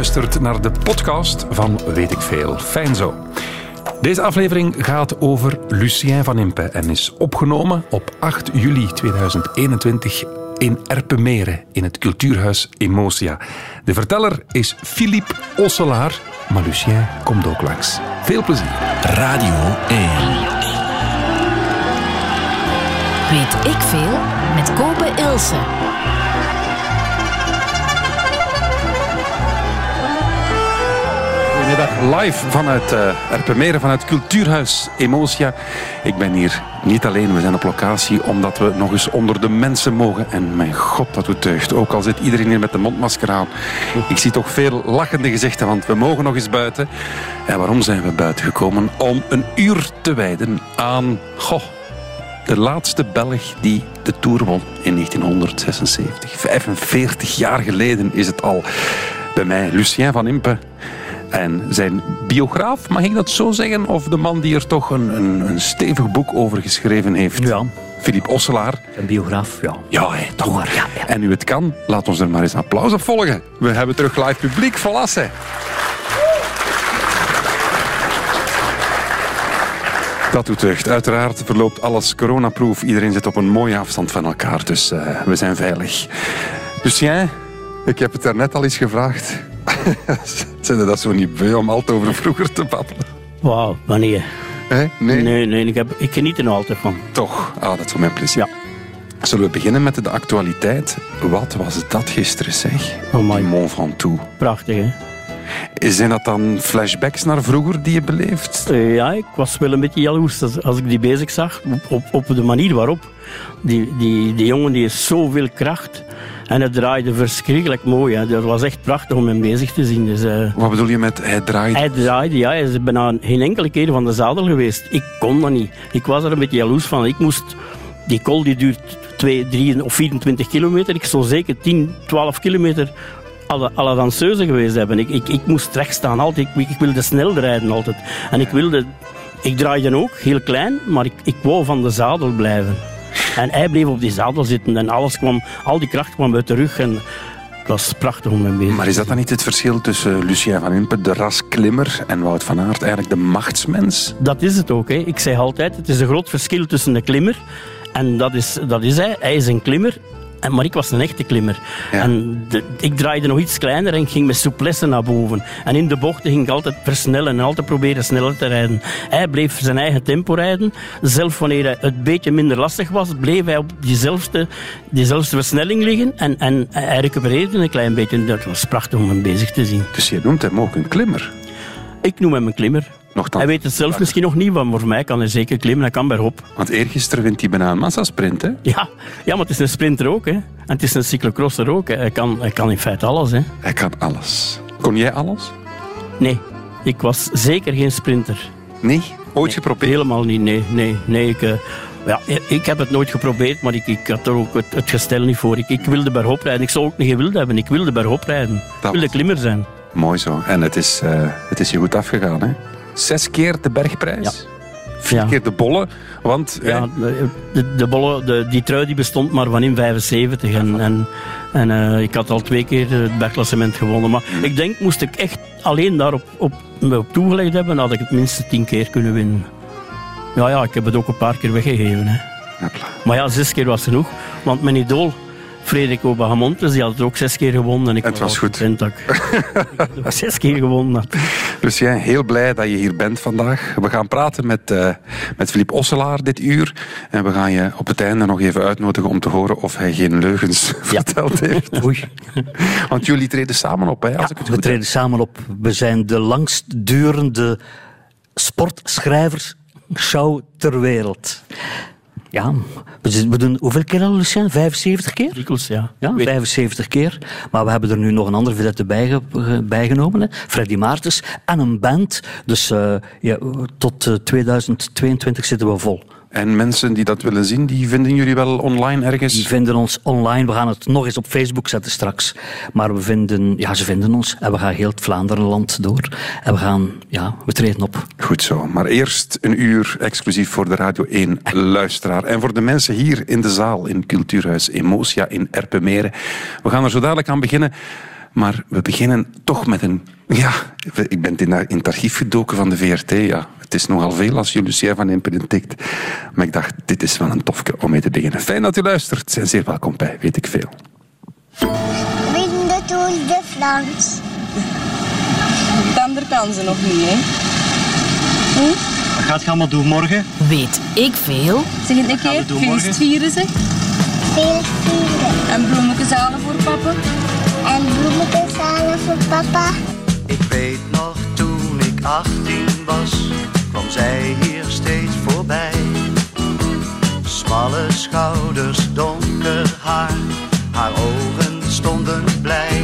luistert naar de podcast van Weet ik Veel. Fijn zo. Deze aflevering gaat over Lucien van Impe en is opgenomen op 8 juli 2021 in Erpenmeren in het cultuurhuis Emotia. De verteller is Philippe Osselaar, maar Lucien komt ook langs. Veel plezier. Radio 1. Weet ik veel met Kopen Ilse. Goedemiddag, live vanuit uh, Erpenmeren, vanuit Cultuurhuis Emotia. Ik ben hier niet alleen, we zijn op locatie omdat we nog eens onder de mensen mogen. En mijn god, dat doet deugd. Ook al zit iedereen hier met de mondmasker aan. Ik zie toch veel lachende gezichten, want we mogen nog eens buiten. En waarom zijn we buiten gekomen? Om een uur te wijden aan... Goh, de laatste Belg die de Tour won in 1976. 45 jaar geleden is het al. Bij mij Lucien van Impe. En zijn biograaf, mag ik dat zo zeggen? Of de man die er toch een, een, een stevig boek over geschreven heeft? Ja. Philippe Osselaar. Een biograaf, ja. Ja, hé, toch. Maar, ja, ja. En nu het kan, laat ons er maar eens applaus op volgen. We hebben terug live publiek, verlassen. Dat doet deugd. Uiteraard verloopt alles coronaproof. Iedereen zit op een mooie afstand van elkaar, dus uh, we zijn veilig. Lucien, ik heb het daarnet al eens gevraagd. Zijn dat zo niet beu om altijd over vroeger te babbelen? Wauw, wanneer? Nee? Nee, nee, ik, heb, ik geniet er nog altijd van. Toch? Ah, dat is voor mijn plezier. Ja. Zullen we beginnen met de actualiteit? Wat was dat gisteren, zeg? Amai. Die Mont Ventoux. Prachtig, hè? Zijn dat dan flashbacks naar vroeger die je beleeft? Eh, ja, ik was wel een beetje jaloers als, als ik die bezig zag. Op, op, op de manier waarop. Die, die, die jongen die heeft zoveel kracht. En het draaide verschrikkelijk mooi. Hè. Dat was echt prachtig om hem bezig te zien. Dus, eh, Wat bedoel je met hij draait? hij draaide, ja. Hij is bijna geen enkele keer van de zadel geweest. Ik kon dat niet. Ik was er een beetje jaloers van. Ik moest... Die col die duurt 2, 3 of 24 kilometer. Ik zou zeker 10, 12 kilometer alle, alle danseuse geweest hebben. Ik, ik, ik moest recht staan altijd. Ik, ik wilde snel rijden altijd. En ik wilde... Ik draaide ook, heel klein, maar ik, ik wou van de zadel blijven. En hij bleef op die zadel zitten en alles kwam, al die kracht kwam uit de rug. En het was prachtig om hem bezig Maar is dat dan niet het verschil tussen Lucien van Impe, de rasklimmer, en Wout van Aert, eigenlijk de machtsmens? Dat is het ook. Hè. Ik zeg altijd, het is een groot verschil tussen de klimmer en dat is, dat is hij. Hij is een klimmer en, maar ik was een echte klimmer. Ja. En de- ik draaide nog iets kleiner en ik ging met souplesse naar boven. En in de bochten ging ik altijd versnellen en altijd proberen sneller te rijden. Hij bleef zijn eigen tempo rijden. Zelf wanneer het beetje minder lastig was, bleef hij op diezelfde, diezelfde versnelling liggen. En, en hij recupereerde een klein beetje. Dat was prachtig om hem bezig te zien. Dus je noemt hem ook een klimmer. Ik noem hem een klimmer. Nochtans. Hij weet het zelf misschien nog niet, maar voor mij kan hij zeker klimmen. Hij kan bergop. Want eergisteren wint hij bijna een massasprint, hè? Ja, ja, maar het is een sprinter ook. Hè. En het is een cyclocrosser ook. Hè. Hij, kan, hij kan in feite alles. Hè. Hij kan alles. Kon jij alles? Nee, ik was zeker geen sprinter. Nee? Ooit geprobeerd? Helemaal niet, nee. nee, nee ik, eh, ja, ik heb het nooit geprobeerd, maar ik, ik had er ook het, het gestel niet voor. Ik, ik wilde bergop rijden. Ik zou ook niet gewild hebben. Ik wilde bergop rijden. Ik Dat wilde was- klimmer zijn. Mooi zo. En het is, eh, het is je goed afgegaan, hè? Zes keer de bergprijs. Vier Ja. keer de bollen. Want Ja, de, de, de bolle, de, die trui die bestond maar van in 75. En, en, en eh, ik had al twee keer het bergklassement gewonnen. Maar ik denk, moest ik echt alleen daarop op, op toegelegd hebben, had ik het minstens tien keer kunnen winnen. Ja, ja, ik heb het ook een paar keer weggegeven. Hè. Maar ja, zes keer was genoeg. Want mijn idool, Frederik Obahamontes, die had het ook zes keer gewonnen. En ik Het was goed. content ik, ik zes keer gewonnen had. Dus jij, heel blij dat je hier bent vandaag. We gaan praten met, eh met Philippe Osselaar dit uur. En we gaan je op het einde nog even uitnodigen om te horen of hij geen leugens verteld heeft. Oei. Want jullie treden samen op, hè, als ik het we treden samen op. We zijn de langstdurende sportschrijversshow ter wereld. Ja, we doen hoeveel keer al, Lucien? 75 keer? Dikwijls, ja. Ja, Weet- 75 keer. Maar we hebben er nu nog een andere vedette ge- bijgenomen. Hè. Freddy Maartens en een band. Dus eh, ja, tot eh, 2022 zitten we vol. En mensen die dat willen zien, die vinden jullie wel online Die ergens? vinden ons online. We gaan het nog eens op Facebook zetten straks. Maar we vinden, ja, ze vinden ons. En we gaan heel het Vlaanderenland door. En we gaan, ja, we treden op. Goed zo. Maar eerst een uur exclusief voor de Radio 1 luisteraar. En voor de mensen hier in de zaal in Cultuurhuis Emotia in Erpenmeren. We gaan er zo dadelijk aan beginnen. Maar we beginnen toch met een... Ja, ik ben in, in het archief gedoken van de VRT. Ja, het is nogal veel als je Lucien van Impen tikt. Maar ik dacht, dit is wel een tofke om mee te beginnen. Fijn dat u luistert. Zijn zeer welkom bij Weet ik Veel. Win de Tour de France. Dan kan ze nog niet, hè? Wat gaat je allemaal doen morgen? Weet ik veel? Zeg het een keer. we doen morgen? Feestvieren ze. Veel vieren. En bloemetjes halen voor papa. En bloemetjes halen voor papa. Ik weet nog toen ik 18 was, kwam zij hier steeds voorbij. Smalle schouders, donker haar, haar ogen stonden blij.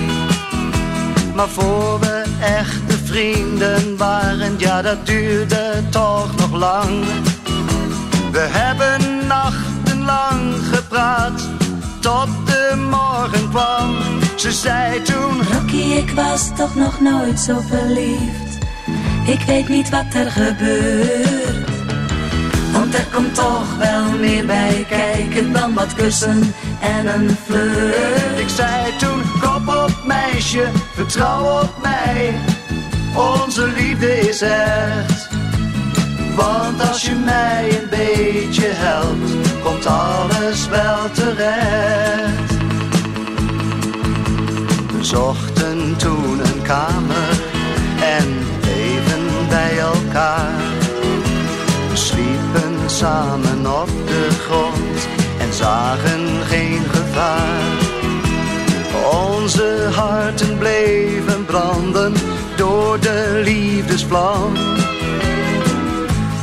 Maar voor we echte vrienden waren, ja dat duurde toch nog lang. We hebben nachtenlang gepraat, tot de morgen kwam. Ze zei toen... Rocky, ik was toch nog nooit zo verliefd. Ik weet niet wat er gebeurt. Want er komt toch wel meer bij kijken dan wat kussen en een flirt. Ik zei toen, kop op meisje, vertrouw op mij. Onze liefde is echt. Want als je mij een beetje helpt, komt alles wel terecht. We zochten toen een kamer samen op de grond en zagen geen gevaar. Onze harten bleven branden door de liefdesvlam.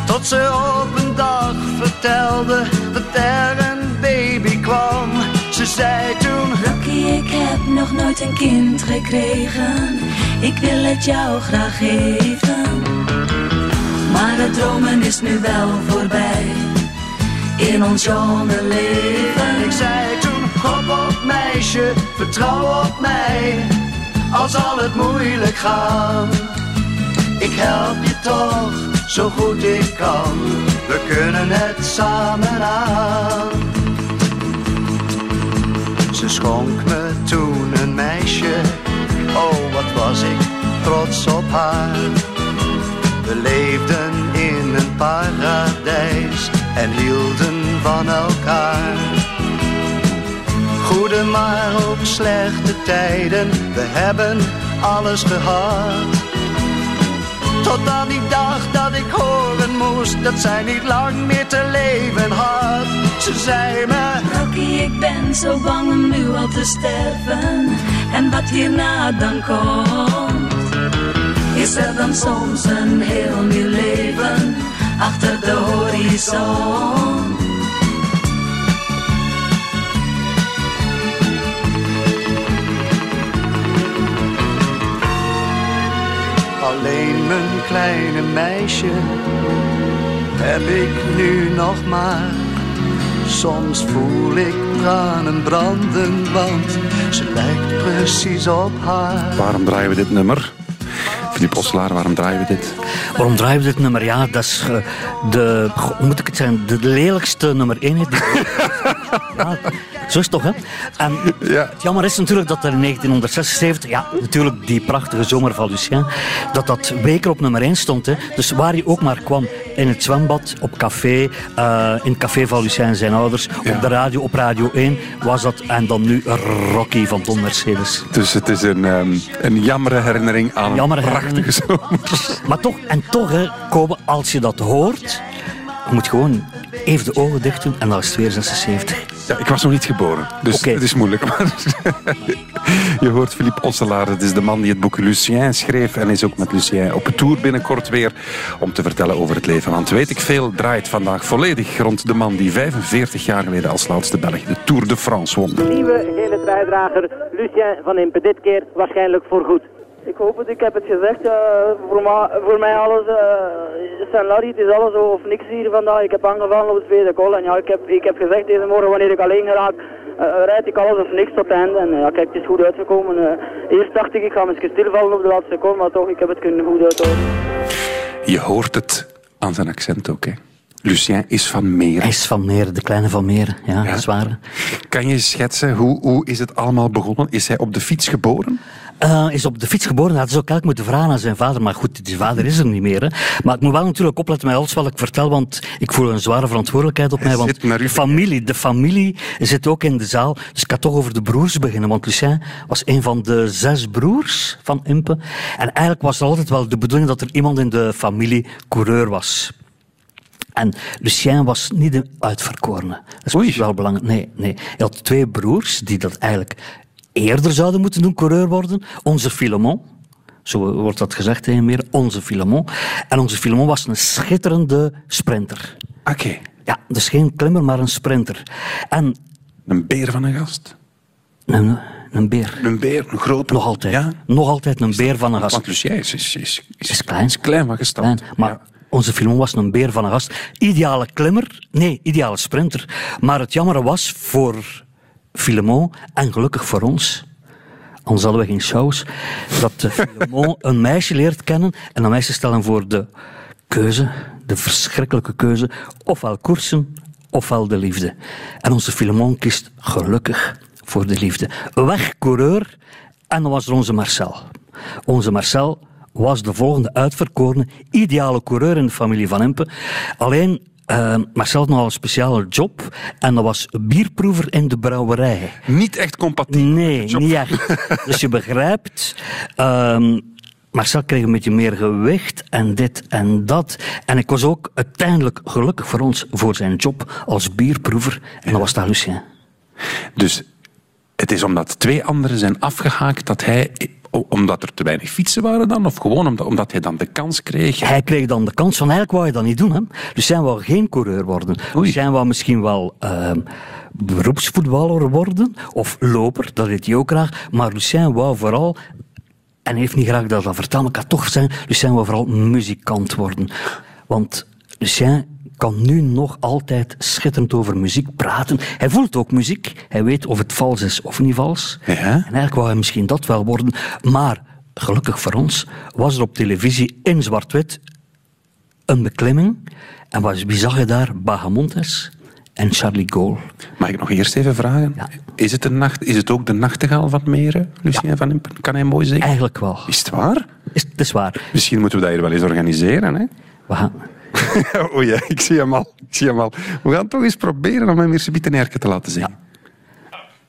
Tot ze op een dag vertelde dat er een baby kwam. Ze zei toen, Rocky, ik heb nog nooit een kind gekregen. Ik wil het jou graag geven. Maar het dromen is nu wel voorbij. In ons jonge leven. ik zei toen, hop op meisje, vertrouw op mij. Al zal het moeilijk gaan. Ik help je toch, zo goed ik kan. We kunnen het samen aan. Ze schonk me toen een meisje. Oh, wat was ik trots op haar. We leefden in een paradijs en hielden van elkaar. Goede maar ook slechte tijden, we hebben alles gehad. Tot aan die dag dat ik horen moest dat zij niet lang meer te leven had. Ze zei me, Rocky, ik ben zo bang om nu al te sterven. En wat hierna dan komt. Is er dan soms een heel nieuw leven achter de horizon? alleen mijn kleine meisje heb ik nu nog maar. Soms voel ik tranen branden, want ze lijkt precies op haar. Waarom draaien we dit nummer? Filip Oslaar, waarom draaien we dit? Waarom draaien we dit nummer? Ja, dat is eh, de, hoe moet ik het zeggen, de lelijkste nummer 1. ja, zo is het toch, hè? En Ja. het jammer is natuurlijk dat er in 1976, ja, natuurlijk die prachtige zomer van Lucien, dat dat weken op nummer 1 stond. Hè. Dus waar hij ook maar kwam, in het zwembad, op café, eh, in het café van Lucien en zijn ouders, Ja. op de radio, op Radio 1, was dat. En dan nu Rocky van Don Mercedes. Dus het is een, ehm, een jammere herinnering aan Jammere een prachtige zomer. Maar toch, en toch, hè, Kobe, als je dat hoort, je moet gewoon even de ogen dicht doen en dan is het weer 76. Ja, ik was nog niet geboren, dus Oké. het is moeilijk. Maar je hoort Philippe Osselaar, het is de man die het boek Lucien schreef en is ook met Lucien op tour binnenkort weer om te vertellen over het leven. Want weet ik veel draait vandaag volledig rond de man die 45 jaar geleden als laatste Belg de Tour de France won. nieuwe gele truidrager Lucien van Impe. Dit keer waarschijnlijk voor goed. Ik hoop het, ik heb het gezegd. eh, voor, voor mij alles, uh, Larry, het is alles of niks hier vandaag. Ik heb aangevallen op het tweede call en ja, ik heb, ik heb gezegd deze morgen wanneer ik alleen geraak, eh, rijd ik alles of niks tot het einde. En ja, kijk, het is goed uitgekomen. eerst dacht ik, ik ga misschien stilvallen op de laatste call, maar toch, ik heb het kunnen goed uithouden. Je hoort het aan zijn accent ook, hè. Lucien is van Meren. Hij is van Meren, de kleine van Meren. Ja, dat is waar. Kan je schetsen, hoe, hoe is het allemaal begonnen? Is hij op de fiets geboren? Uh, is op de fiets geboren. Hij had ook eigenlijk moeten vragen aan zijn vader. Maar goed, die vader is er niet meer. Hè. Maar ik moet wel natuurlijk opletten met alles wat ik vertel. Want ik voel een zware verantwoordelijkheid op mij. Want de familie, de familie zit ook in de zaal. Dus ik ga toch over de broers beginnen. Want Lucien was een van de zes broers van Impe. En eigenlijk was er altijd wel de bedoeling dat er iemand in de familie coureur was. En Lucien was niet de uitverkorene. Dat is wel belangrijk. Nee, nee. Hij had twee broers die dat eigenlijk eerder zouden moeten doen coureur worden. Onze Filemon. Zo wordt dat gezegd tegen meer. Onze Filemon. En onze Filemon was een schitterende sprinter. Oké. Ja, dus geen klimmer, maar een sprinter. En... Een beer van een gast? Een, een beer. Een beer, een grote. Nog altijd. Ja? Nog altijd een beer van een gast. Want Lucien is, is, is, is, klein. Is klein van maar onze Filemon was een beer van een gast. Ideale klimmer. Nee, ideale sprinter. Maar het jammere was voor Filemon, en gelukkig voor ons, anders hadden we geen shows, dat Filemon een meisje leert kennen en een meisje stellen voor de keuze, de verschrikkelijke keuze, ofwel koersen, ofwel de liefde. En onze Filemon kiest gelukkig voor de liefde. Weg coureur, en dan was er onze Marcel. Onze Marcel was de volgende uitverkorene, ideale coureur in de familie van Impe. Alleen uh, Marcel had nog een speciale job en dat was bierproever in de brouwerij. Niet echt compatibel. Nee, niet echt. dus je begrijpt. Uh, Marcel kreeg een beetje meer gewicht en dit en dat. En ik was ook uiteindelijk gelukkig voor ons voor zijn job als bierproever. En dat was dat Lucien. Dus het is omdat twee anderen zijn afgehaakt dat hij omdat er te weinig fietsen waren dan? Of gewoon omdat, omdat hij dan de kans kreeg? Hij kreeg dan de kans van eigenlijk wou je dat niet doen. Hè? Lucien wou geen coureur worden. Oei. Lucien wou misschien wel uh, beroepsvoetballer worden. Of loper, dat deed hij ook graag. Maar Lucien wou vooral en hij heeft niet graag dat dat vertellen, maar kan toch zijn, Lucien wou vooral muzikant worden. Want Lucien kan nu nog altijd schitterend over muziek praten. Hij voelt ook muziek. Hij weet of het vals is of niet vals. Ja. En eigenlijk wou hij misschien dat wel worden. Maar gelukkig voor ons was er op televisie in zwart-wit een beklimming. En was, wie zag je daar? Bahamontes en Charlie Gaulle. Mag ik nog eerst even vragen? Ja. Is, het een nacht, is het ook de nachtegaal van Meren, Lucien ja. van Impen? Kan hij mooi zeggen? Eigenlijk wel. Is het waar? Is, het is waar. Misschien moeten we dat hier wel eens organiseren, hè? We gaan... oh ja, ik zie hem al. Ik zie hem al. We gaan toch eens proberen om hem weer een te laten zien. Ja.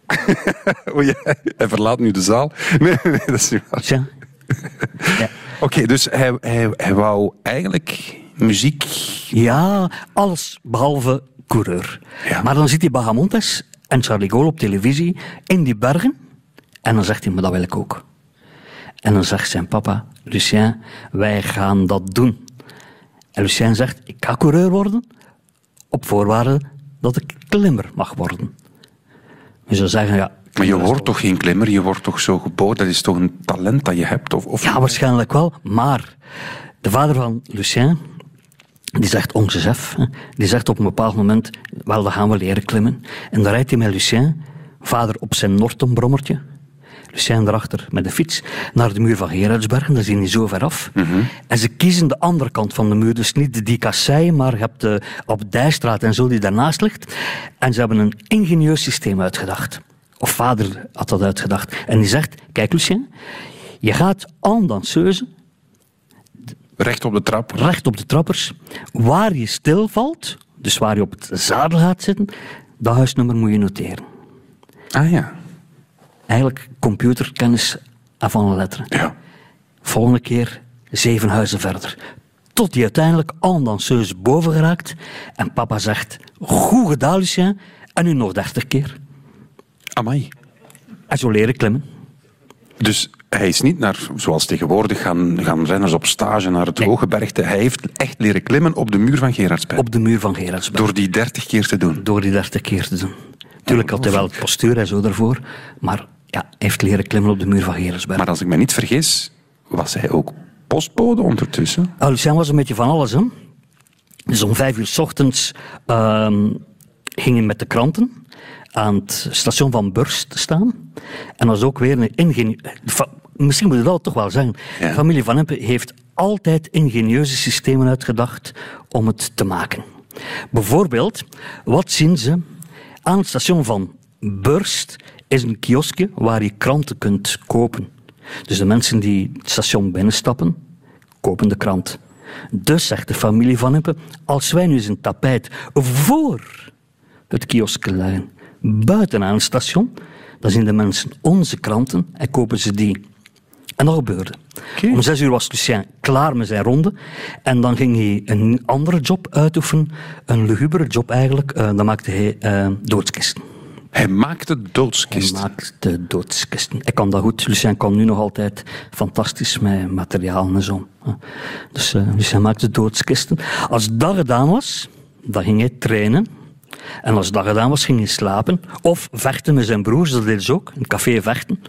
ja, hij verlaat nu de zaal. Nee, nee, dat is niet waar. Ja. ja. Oké, okay, dus hij, hij, hij wou eigenlijk muziek... Ja, alles behalve coureur. Ja. Maar dan zit hij Bahamontes en Charlie Gaulle op televisie in die bergen. En dan zegt hij, maar dat wil ik ook. En dan zegt zijn papa, Lucien, wij gaan dat doen. En Lucien zegt, ik ga coureur worden, op voorwaarde dat ik klimmer mag worden. Je zou zeggen, ja... Maar je wordt toch geen klimmer, je wordt toch zo geboren, dat is toch een talent dat je hebt? Of, of... Ja, waarschijnlijk wel, maar de vader van Lucien, die zegt, onze chef, die zegt op een bepaald moment, wel, dan gaan we leren klimmen. En dan rijdt hij met Lucien, vader op zijn Nortonbrommertje, Lucien erachter met de fiets naar de muur van Gerardsbergen. Dat is niet zo ver af. Mm -hmm. En ze kiezen de andere kant van de muur. Dus niet die kassei, maar je hebt de Abdijstraat en zo die daarnaast ligt. En ze hebben een ingenieus systeem uitgedacht. Of vader had dat uitgedacht. En die zegt, kijk Lucien, je gaat aan danseuse... Recht op de trap. Recht op de trappers. Waar je stilvalt, dus waar je op het zadel gaat zitten, dat huisnummer moet je noteren. Ah ja eigenlijk computerkennis van een letter. Ja. Volgende keer zeven huizen verder. Tot die uiteindelijk aan danseus boven geraakt. En papa zegt, goed gedaan Lucien. En nu nog dertig keer. Amai. En zo leren klimmen. Dus hij is niet naar, zoals tegenwoordig, gaan, gaan renners op stage naar het Nee. hoge bergte. Hij heeft echt leren klimmen op de muur van Gerardsberg. Op de muur van Gerardsberg. Door die dertig keer te doen. Door die dertig keer te doen. Tuurlijk had hij wel het postuur en zo daarvoor. Maar ja, heeft leren klimmen op de muur van Gerardsberg. Maar als ik me niet vergis, was hij ook postbode ondertussen. Ah, Lucien was een beetje van alles. Hè? Dus om vijf uur s ochtends ehm, ging hij met de kranten aan het station van Burst staan. En dat was ook weer een ingenie... fa- Misschien moet je dat toch wel zeggen. Ja. De familie Van Empen heeft altijd ingenieuze systemen uitgedacht om het te maken. Bijvoorbeeld, wat zien ze aan het station van Burst is een kioskje waar je kranten kunt kopen. Dus de mensen die het station binnenstappen, kopen de krant. Dus zegt de familie van Impe, als wij nu eens een tapijt voor het kioskje leggen, buiten aan het station, dan zien de mensen onze kranten en kopen ze die. En dat gebeurde. Om zes uur was Lucien klaar met zijn ronde. En dan ging hij een andere job uitoefenen. Een lugubere job eigenlijk. Uh, dan maakte hij uh, doodskisten. Hij maakte doodskisten? Hij maakte doodskisten. Ik kan dat goed. Lucien kan nu nog altijd fantastisch met materiaal en zo. Dus uh, Lucien maakte doodskisten. Als dat gedaan was, dan ging hij trainen. En als dat gedaan was, ging hij slapen. Of vechten met zijn broers, dat deed ze ook. In een café vechten.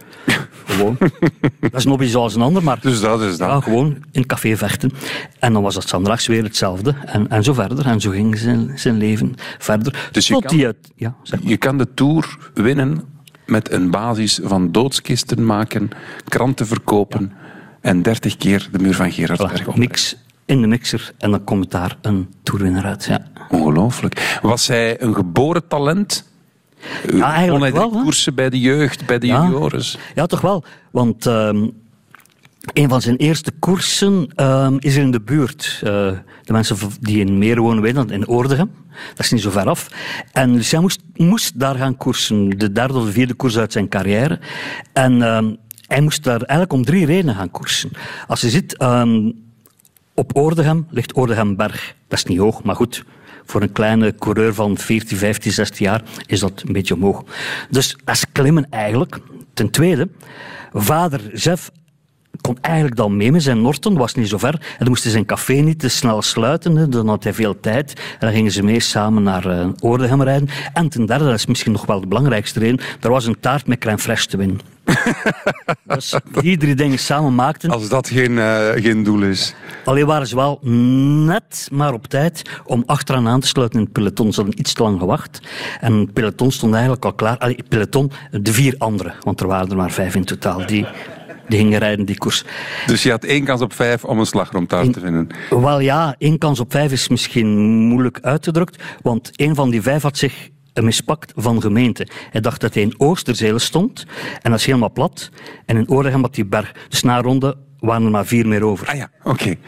Gewoon. dat is nog iets als een ander, maar... Dus dat is dat. Ja, gewoon in een café vechten. En dan was dat zondags weer hetzelfde. En, en zo verder. En zo ging zijn, zijn leven verder. Dus je kan, ja, zeg maar. je kan de Tour winnen met een basis van doodskisten maken, kranten verkopen en dertig keer de muur van Gerardsberg voilà, Niks in de mixer en dan komt daar een toerwinnaar uit. Ja. Ongelooflijk. Was hij een geboren talent? Ja, eigenlijk wel. koersen bij de jeugd, bij de ja. juniores? Ja, toch wel. Want um, een van zijn eerste koersen um, is er in de buurt. Uh, de mensen die in Meer wonen weten in Oordegem. Dat is niet zo ver af. En Lucien moest, moest daar gaan koersen. De derde of de vierde koers uit zijn carrière. En um, hij moest daar eigenlijk om drie redenen gaan koersen. Als je ziet... Op Oordegem ligt Oordegemberg. Dat is niet hoog, maar goed. Voor een kleine coureur van 14, 15, 16 jaar is dat een beetje omhoog. Dus dat is klimmen eigenlijk. Ten tweede, vader Jeff kon eigenlijk dan mee met zijn Norton, was niet zo ver. En dan moest hij zijn café niet te snel sluiten, dan had hij veel tijd. En dan gingen ze mee samen naar uh, Oordegem rijden. En ten derde, dat is misschien nog wel de belangrijkste reden, er was een taart met crème fraîche te winnen. dus die drie dingen samen maakten... Als dat geen, uh, geen doel is. Alleen waren ze wel net maar op tijd om achteraan aan te sluiten in het peloton. Ze hadden iets te lang gewacht. En het peloton stond eigenlijk al klaar. Allee, peloton, de vier anderen, want er waren er maar vijf in totaal. Die, die gingen rijden, die koers. Dus je had één kans op vijf om een slagroomtaart te vinden? Wel ja, één kans op vijf is misschien moeilijk uitgedrukt, want één van die vijf had zich mispakt van gemeente. Hij dacht dat hij in Oosterzelen stond, en dat is helemaal plat. En in Oordegem had die berg. Dus na ronde waren er maar vier meer over. Ah ja, oké. Okay.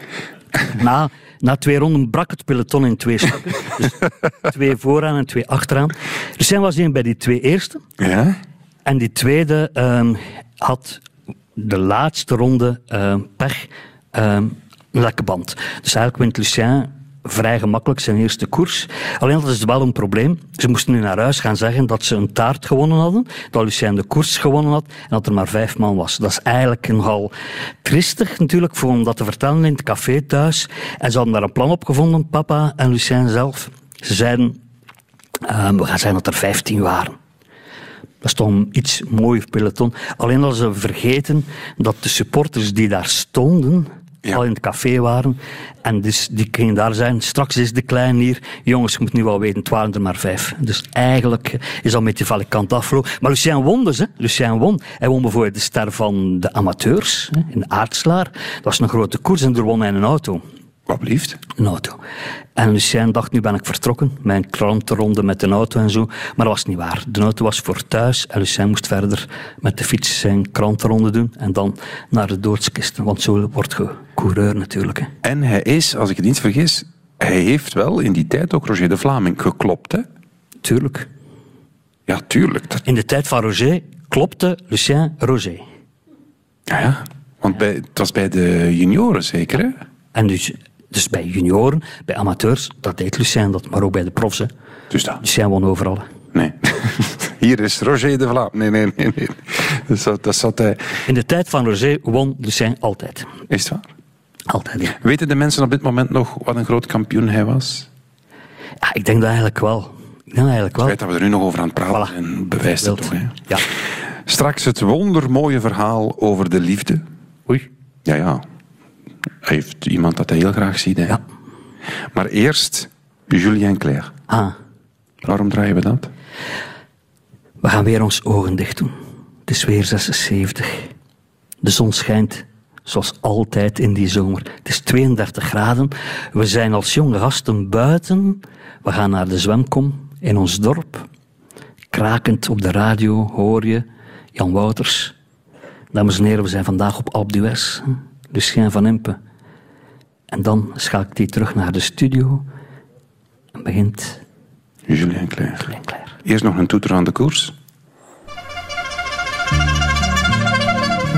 Na, na twee ronden brak het peloton in twee stukken. dus twee vooraan en twee achteraan. Dus hij was één bij die twee eerste. Ja? En die tweede um, had de laatste ronde uh, een lekke band. Dus eigenlijk wint Lucien vrij gemakkelijk zijn eerste koers. Alleen dat is wel een probleem. Ze moesten nu naar huis gaan zeggen dat ze een taart gewonnen hadden, dat Lucien de koers gewonnen had en dat er maar vijf man was. Dat is eigenlijk nogal tristig natuurlijk voor om dat te vertellen in het café thuis. En ze hadden daar een plan op gevonden, papa en Lucien zelf. Ze zeiden, uh, we gaan zeggen dat er vijftien waren. Dat is toch een iets mooi peloton. Alleen als ze vergeten dat de supporters die daar stonden, ja. al in het café waren. En dus die gingen daar zijn. Straks is de klein hier. Jongens, je moet nu wel weten, het waren er maar vijf. Dus eigenlijk is dat met die valikant afgelopen. Maar Lucien won dus. Hè. Lucien won. Hij won bijvoorbeeld de ster van de amateurs hè, in Aardslaar. Dat was een grote koers en er won hij een auto. Wat blieft? Een auto. En Lucien dacht, nu ben ik vertrokken. Mijn krantenronde met een auto en zo. Maar dat was niet waar. De auto was voor thuis. En Lucien moest verder met de fiets zijn krantenronde doen. En dan naar de doodskisten. Want zo wordt je coureur natuurlijk. Hè. En hij is, als ik het niet vergis, hij heeft wel in die tijd ook Roger de Vlaming geklopt, hè? Tuurlijk. Ja, tuurlijk. Dat... In de tijd van Roger klopte Lucien Roger. Ja, ja. Want bij, het was bij de junioren zeker, hè? En dus dus bij junioren, bij amateurs, dat deed Lucien dat, maar ook bij de profs. Hè. Dus dat. Lucien won overal. Nee. Hier is Roger de Vlaam. Nee, nee, nee. nee. Dat, zat, dat zat hij... In de tijd van Roger won Lucien altijd. Is het waar? Altijd, ja. Weten de mensen op dit moment nog wat een groot kampioen hij was? Ja, ik denk dat eigenlijk wel. Ik denk eigenlijk wel. Het feit dat we er nu nog over aan het praten Voilà. en bewijst het toch. Hè? Ja. Straks het wondermooie verhaal over de liefde. Oei. Ja, ja. Heeft iemand dat hij heel graag ziet. Hè? Ja. Maar eerst Julien Clerc. Ah. Waarom draaien we dat? We gaan weer ons ogen dicht doen. Het is weer 76. De zon schijnt Zoals altijd in die zomer. Het is 32 graden. We zijn als jonge gasten buiten. We gaan naar de zwemkom in ons dorp. Krakend op de radio hoor je Jan Wouters. Dames en heren, we zijn vandaag op Alpe d'Huez. Lucien van Impe. En dan schakelt hij terug naar de studio en begint Julien Clerc. Eerst nog een toeter aan de koers.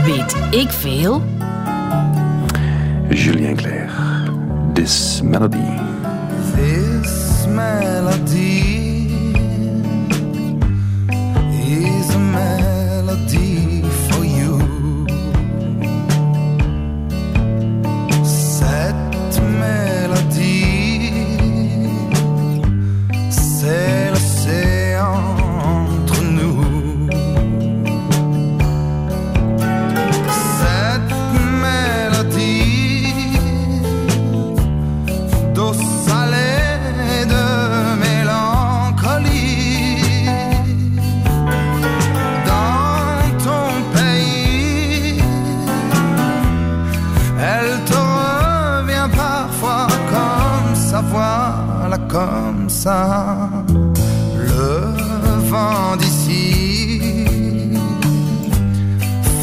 Weet ik veel? Julien Clerc. This Melody. This melody is a melody comme ça. Le vent d'ici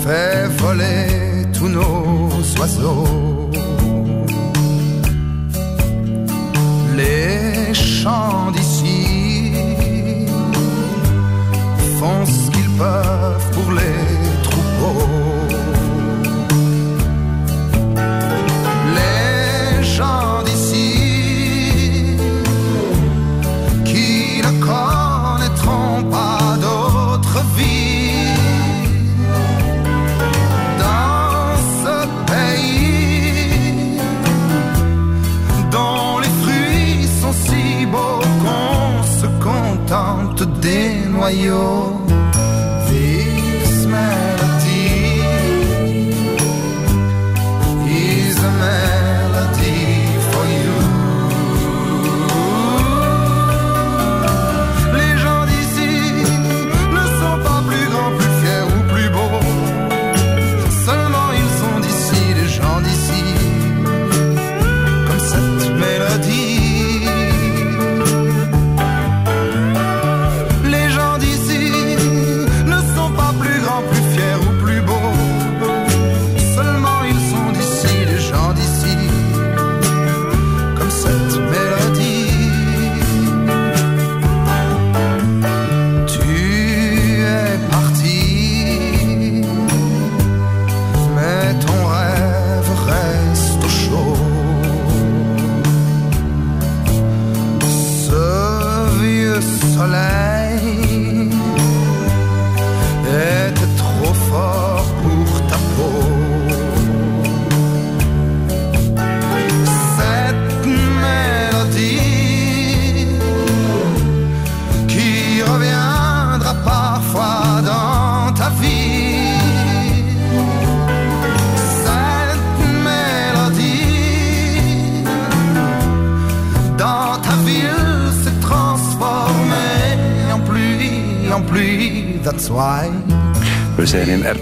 fait voler tous nos oiseaux. Les chants d'ici font ce qu'ils peuvent pour les troupeaux.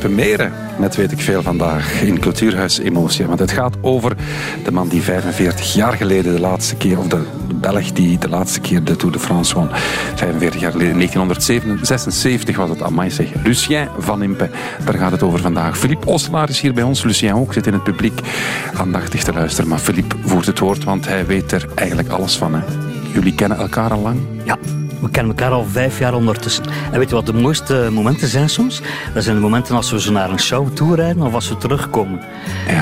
Erpenmeren met weet ik veel vandaag in Cultuurhuis Emotie. Want het gaat over de man die 45 jaar geleden de laatste keer, of de Belg die de laatste keer de Tour de France won. 45 jaar geleden, 1976 was het, amai zeg. Lucien van Impe, daar gaat het over vandaag. Philippe Osselaar is hier bij ons, Lucien ook, zit in het publiek aandachtig te luisteren. Maar Philippe voert het woord, want hij weet er eigenlijk alles van. Hè. Jullie kennen elkaar al lang? Ja, we kennen elkaar al vijf jaar ondertussen. En weet je wat de mooiste momenten zijn soms? Dat zijn de momenten als we zo naar een show toe rijden of als we terugkomen.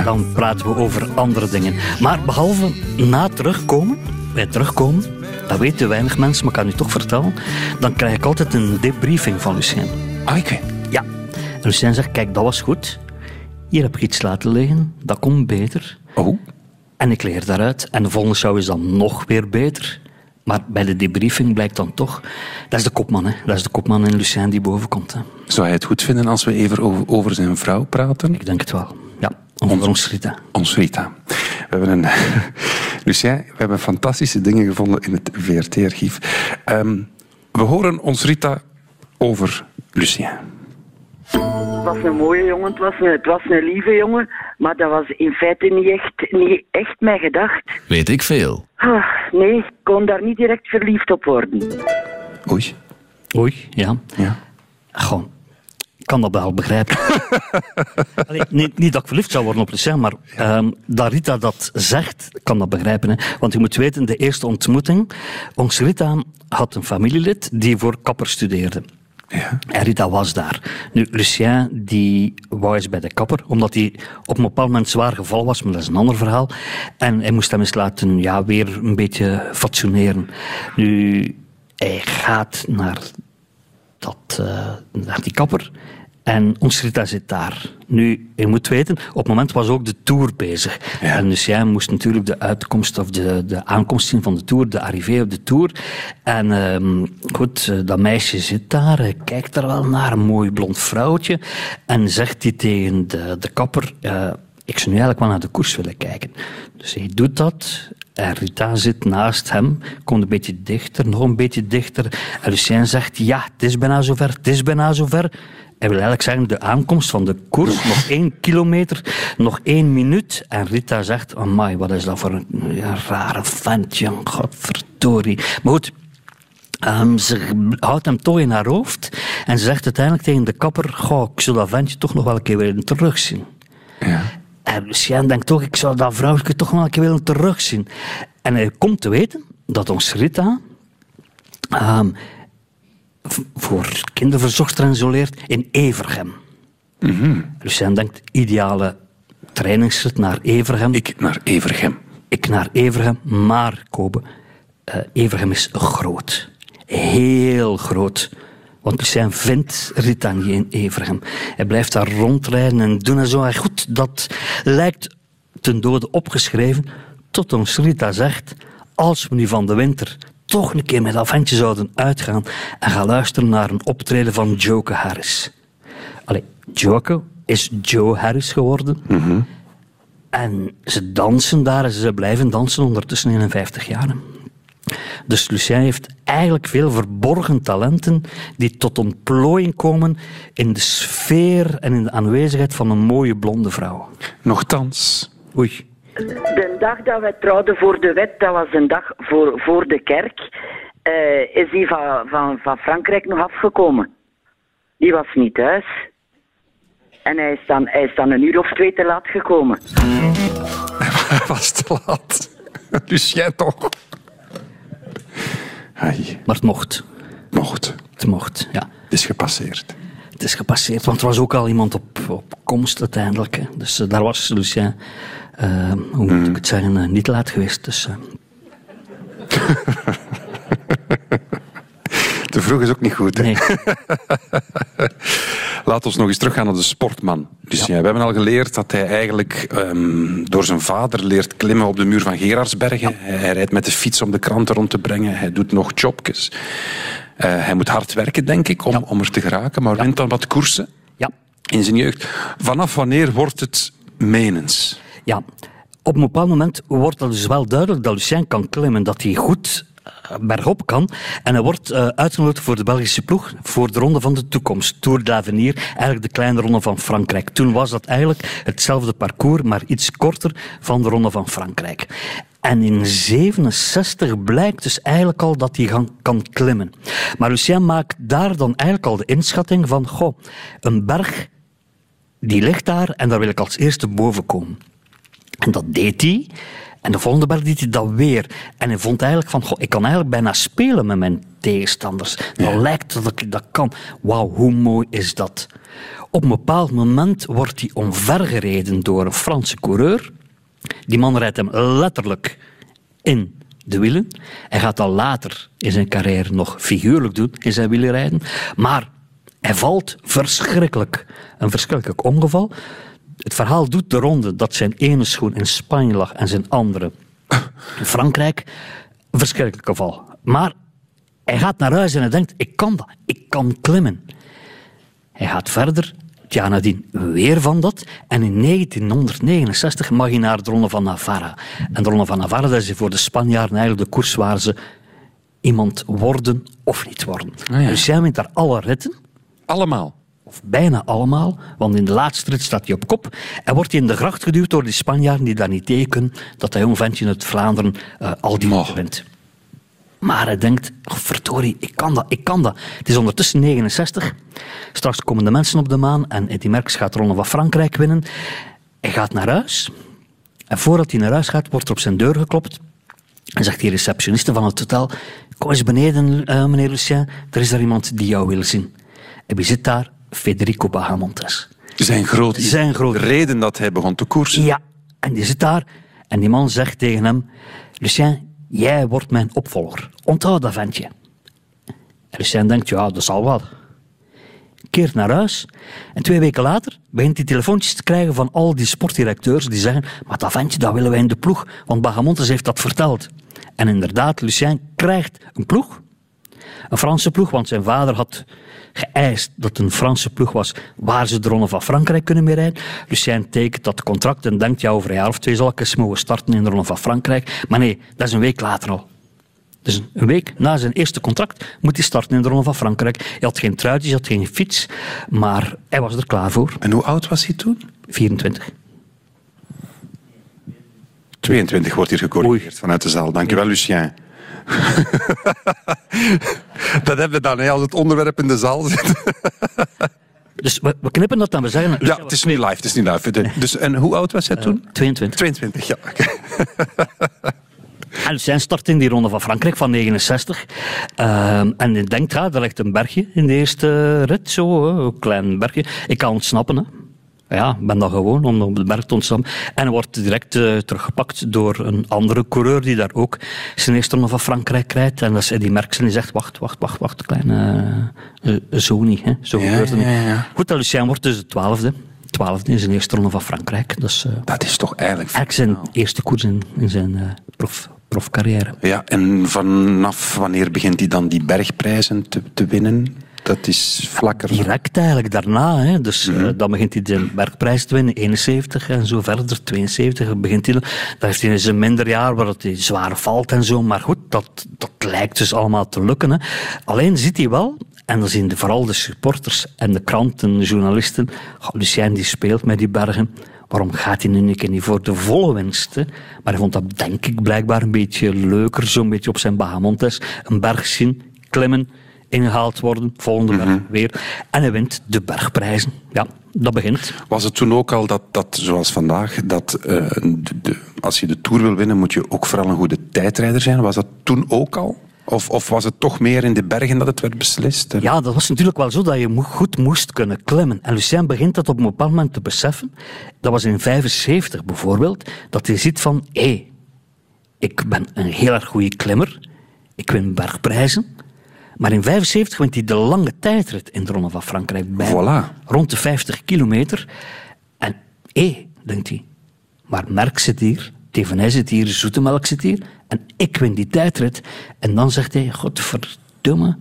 Dan praten we over andere dingen. Maar behalve na terugkomen, bij terugkomen, dat weten weinig mensen, maar ik kan u toch vertellen, dan krijg ik altijd een debriefing van Lucien. Ah, oké. Ja. En Lucien zegt, kijk, dat was goed. Hier heb ik iets laten liggen, dat komt beter. Oh. En ik leer daaruit. En de volgende show is dan nog weer beter. Maar bij de debriefing blijkt dan toch... Dat is de kopman, hè. Dat is de kopman in Lucien die boven komt. Hè. Zou hij het goed vinden als we even over, zijn vrouw praten? Ik denk het wel. Ja, over ons Rita. Ons Rita. We hebben een... Lucien, we hebben fantastische dingen gevonden in het VRT-archief. Ehm, we horen ons Rita over Lucien. Het was een mooie jongen, het was een, het was een lieve jongen. Maar dat was in feite niet echt, niet echt mijn gedacht. Weet ik veel. Ah, nee, ik kon daar niet direct verliefd op worden. Oei. Oei, ja. Ja. Gewoon, ik kan dat wel begrijpen. Allee, niet, niet dat ik verliefd zou worden op Lucien, maar ehm, dat Rita dat zegt, ik kan dat begrijpen. Hè. Want je moet weten, de eerste ontmoeting, ons Rita had een familielid die voor kapper studeerde. Ja. En Rita was daar. Nu, Lucien, die wou bij de kapper, omdat hij op een bepaald moment zwaar gevallen was, maar dat is een ander verhaal. En hij moest hem eens laten, ja, weer een beetje fatsoeneren. Nu, hij gaat naar dat, eh, naar die kapper. En ons Rita zit daar. Nu, je moet weten, op het moment was ook de tour bezig. En dus jij moest natuurlijk de uitkomst of de, de aankomst zien van de tour, de arrivée op de tour. En ehm, goed, eh, dat meisje zit daar, hij kijkt er wel naar, een mooi blond vrouwtje. En zegt hij tegen de, de kapper, eh, ik zou nu eigenlijk wel naar de koers willen kijken. Dus hij doet dat. En Rita zit naast hem, komt een beetje dichter, nog een beetje dichter. En Lucien zegt, ja, het is bijna zover, het is bijna zover. Hij wil eigenlijk zeggen, de aankomst van de koers, nog één kilometer, nog één minuut. En Rita zegt, amai, wat is dat voor een ja, rare ventje, godverdorie. Maar goed, Ehm, ze houdt hem toch in haar hoofd. En ze zegt uiteindelijk tegen de kapper: Goh, ik zou dat ventje toch nog wel een keer willen terugzien. En Lucien denkt toch: ik zou dat vrouwtje toch wel een keer willen terugzien. En hij komt te weten dat ons Rita v- voor kinderverzorgster isoleert in Evergem. Lucien denkt: ideale trainingsrit naar Evergem. Ik naar Evergem. Ik naar Evergem, maar Kobe, eh, Evergem is groot. Heel groot. Want Lucien vindt Rita niet in Evergem. Hij blijft daar rondrijden en doen en zo. En goed, dat lijkt ten dode opgeschreven. Tot ons Rita zegt, als we nu van de winter toch een keer met dat ventje zouden uitgaan en gaan luisteren naar een optreden van Joke Harris. Allee, Joke is Joe Harris geworden. En ze dansen daar en ze blijven dansen ondertussen 51 jaar. Dus Lucien heeft eigenlijk veel verborgen talenten die tot ontplooiing komen in de sfeer en in de aanwezigheid van een mooie blonde vrouw. Nochtans. Oei. De dag dat wij trouwden voor de wet, dat was een dag voor, voor de kerk, eh, is die van, van, van Frankrijk nog afgekomen. Die was niet thuis. En hij is, dan, hij is dan een uur of twee te laat gekomen. Hij was te laat. Lucien toch. Ai. Maar het mocht. Mocht. Het mocht, ja. Het is gepasseerd. Het is gepasseerd, want er was ook al iemand op, op komst uiteindelijk. Hè. Dus eh, daar was Lucien, eh, hoe moet ik het zeggen, eh, niet laat geweest. Dus, Te vroeg is ook niet goed. Nee. Laat ons nog eens teruggaan naar de sportman. Dus ja. we hebben al geleerd dat hij eigenlijk ehm, door zijn vader leert klimmen op de muur van Gerardsbergen. Hij, hij rijdt met de fiets om de kranten rond te brengen. Hij doet nog jobjes. Eh, hij moet hard werken, denk ik, om, om er te geraken. Maar wint dan wat koersen ja. in zijn jeugd. Vanaf wanneer wordt het menens? Ja, op een bepaald moment wordt dat dus wel duidelijk dat Lucien kan klimmen, dat hij goed bergop kan. En hij wordt eh, uitgenodigd voor de Belgische ploeg voor de Ronde van de Toekomst, Tour d'Avenir, eigenlijk de kleine Ronde van Frankrijk. Toen was dat eigenlijk hetzelfde parcours, maar iets korter van de Ronde van Frankrijk. En in 67 blijkt dus eigenlijk al dat hij kan klimmen. Maar Lucien maakt daar dan eigenlijk al de inschatting van, goh, een berg die ligt daar en daar wil ik als eerste boven komen. En dat deed hij. En de volgende berg deed hij dat weer. En hij vond eigenlijk van, goh, ik kan eigenlijk bijna spelen met mijn tegenstanders. Dan lijkt dat ik dat kan. Wauw, hoe mooi is dat? Op een bepaald moment wordt hij omvergereden door een Franse coureur. Die man rijdt hem letterlijk in de wielen. Hij gaat dat later in zijn carrière nog figuurlijk doen, in zijn wielerrijden. Maar hij valt verschrikkelijk. Een verschrikkelijk ongeval. Het verhaal doet de ronde dat zijn ene schoen in Spanje lag en zijn andere in Frankrijk. Een verschrikkelijk geval. Maar hij gaat naar huis en hij denkt, ik kan dat, ik kan klimmen. Hij gaat verder, het jaar nadien weer van dat. En in 1969 mag hij naar de Ronde van Navarra. En de Ronde van Navarra dat is voor de Spanjaarden eigenlijk de koers waar ze iemand worden of niet worden. Ah, ja. Dus jij wint daar alle ritten. Allemaal. Of bijna allemaal, want in de laatste rit staat hij op kop en wordt hij in de gracht geduwd door die Spanjaarden die daar niet tegen kunnen dat dat jong ventje uit Vlaanderen eh, al die ritten wint. Maar hij denkt, oh, verdorie, ik kan dat, ik kan dat. Het is ondertussen 69. Straks komen de mensen op de maan en Eddy Merckx gaat de Ronde van Frankrijk winnen. Hij gaat naar huis. En voordat hij naar huis gaat, wordt er op zijn deur geklopt. En zegt die receptioniste van het hotel, kom eens beneden, eh, meneer Lucien. Er is daar iemand die jou wil zien. En wie zit daar? Federico Bahamontes. Zijn groot, Zijn groot. reden dat hij begon te koersen. Ja, en die zit daar en die man zegt tegen hem: Lucien, jij wordt mijn opvolger. Onthoud dat ventje. En Lucien denkt: ja, dat zal wel. Keert naar huis en twee weken later begint hij telefoontjes te krijgen van al die sportdirecteurs die zeggen: maar dat ventje, dat willen wij in de ploeg, want Bagamontes heeft dat verteld. En inderdaad, Lucien krijgt een ploeg. Een Franse ploeg, want zijn vader had geëist dat een Franse ploeg was waar ze de Ronde van Frankrijk kunnen mee rijden. Lucien tekent dat contract en denkt, ja, over een jaar of twee zal ik eens mogen starten in de Ronde van Frankrijk. Maar nee, dat is een week later al. Dus een week na zijn eerste contract moet hij starten in de Ronde van Frankrijk. Hij had geen truitjes, hij had geen fiets, maar hij was er klaar voor. En hoe oud was hij toen? 24. 22 wordt hier gecorrigeerd vanuit de zaal. Dankjewel, Lucien. dat hebben we dan, hè, als het onderwerp in de zaal zit. Dus we, we knippen dat dan, we zeggen... Ja, het is niet live, het is niet live. De- Dus, en hoe oud was hij toen? 22. 22, ja. En Lucien start in die ronde van Frankrijk van 69. Ehm, en ik denk, ja, er ligt een bergje in de eerste rit, zo, een klein bergje. Ik kan ontsnappen, hè. Ja, ik ben dat gewoon, om op de berg te ontsnappen. En wordt direct eh, teruggepakt door een andere coureur die daar ook zijn eerste ronde van Frankrijk rijdt. En dat is Eddy Merckx. En die zegt, wacht, wacht, wacht, wacht, kleine... eh, zo niet, hè. Zo Ja, gebeurt het niet. ja, ja. Goed, en Lucien wordt dus de twaalfde. Twaalfde in zijn eerste ronde van Frankrijk. Dus, Dat is toch eigenlijk... eigenlijk zijn eerste koers in, in zijn prof, profcarrière. Ja, en vanaf wanneer begint hij dan die bergprijzen te, te winnen? Dat is vlakker. Direct eigenlijk daarna. Hè. Dus eh, dan begint hij de bergprijs te winnen, 71 en zo verder, 72 begint hij. Dan heeft hij in zijn minder jaar waar het hij zwaar valt en zo. Maar goed, dat, dat lijkt dus allemaal te lukken. Hè. Alleen ziet hij wel, en dan zien de, vooral de supporters en de kranten, de journalisten, "Goh, Lucien die speelt met die bergen. Waarom gaat hij nu een keer niet voor de volle winst? hè? Maar hij vond dat denk ik blijkbaar een beetje leuker, zo'n beetje op zijn Bahamontes. Een berg zien, klimmen, ingehaald worden, volgende berg weer. En hij wint de bergprijzen. Ja, dat begint. Was het toen ook al dat, dat zoals vandaag, dat eh, de, de- als je de Tour wil winnen, moet je ook vooral een goede tijdrijder zijn? Was dat toen ook al? Of, of was het toch meer in de bergen dat het werd beslist? Ja, dat was natuurlijk wel zo dat je goed moest kunnen klimmen. En Lucien begint dat op een bepaald moment te beseffen. Dat was in 75 bijvoorbeeld, dat hij ziet van, hé, ik ben een heel erg goede klimmer. Ik win bergprijzen. Maar in 75 wint hij de lange tijdrit in de Ronde van Frankrijk bij. Voilà. Rond de 50 kilometer. En hé, denkt hij, maar Merck zit hier, Thévenet zit hier, Zoetemelk zit hier. En ik win die tijdrit. En dan zegt hij, godverdomme,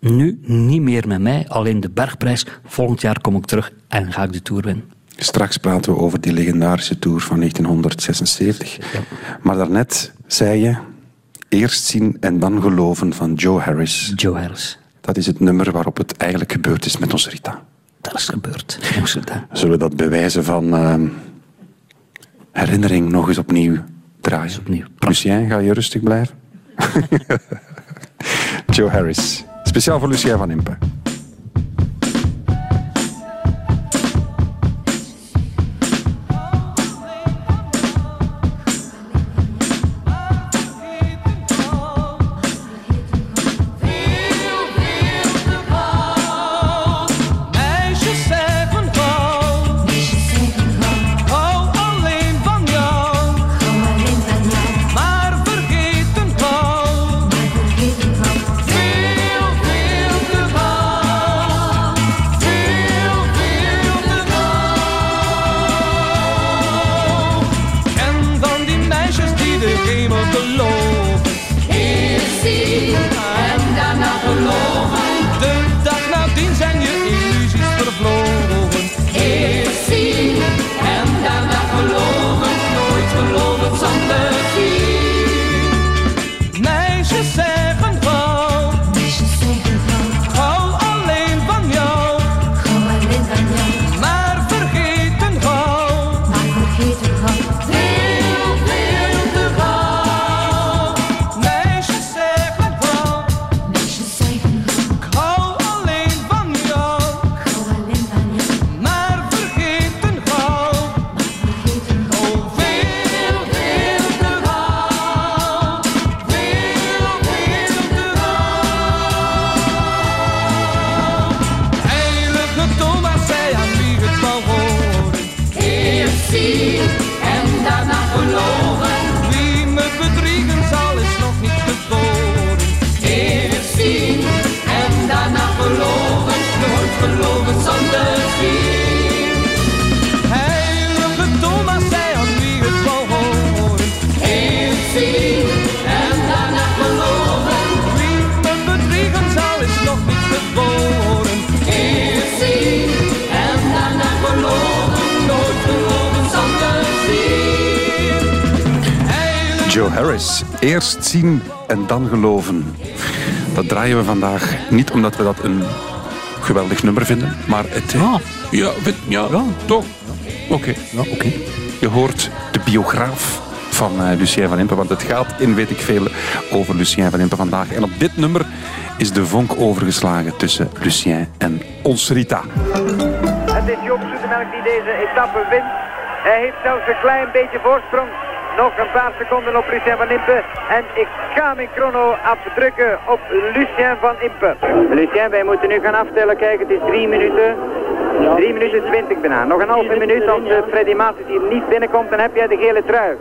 nu niet meer met mij, alleen de bergprijs. Volgend jaar kom ik terug en ga ik de Tour winnen. Straks praten we over die legendarische Tour van 1976. Maar daarnet zei je, eerst zien en dan geloven van Joe Harris. Joe Harris. Dat is het nummer waarop het eigenlijk gebeurd is met onze Rita. Dat is gebeurd. Zullen we dat bewijzen van ehm, herinnering nog eens opnieuw draaien? opnieuw. Lucien, ga je rustig blijven? Joe Harris. Speciaal voor Lucien van Impe. Harris. Eerst zien en dan geloven. Dat draaien we vandaag niet omdat we dat een geweldig nummer vinden, maar het... Ja, vind- ja, toch? Oké. oké. Je hoort de biograaf van eh, Lucien van Impe, want het gaat in weet ik veel over Lucien van Impe vandaag. En op dit nummer is de vonk overgeslagen tussen Lucien en ons Rita. Het is Joop Zoetemelk die deze etappe wint. Hij heeft zelfs een klein beetje voorsprong. Nog een paar seconden op Lucien van Impe. En ik ga mijn chrono afdrukken op Lucien van Impe. Lucien, wij moeten nu gaan aftellen. Kijk, het is drie minuten. Drie minuten twintig bijna. Nog een halve minuut als eh, Freddy Maas hier niet binnenkomt, dan heb jij de gele trui.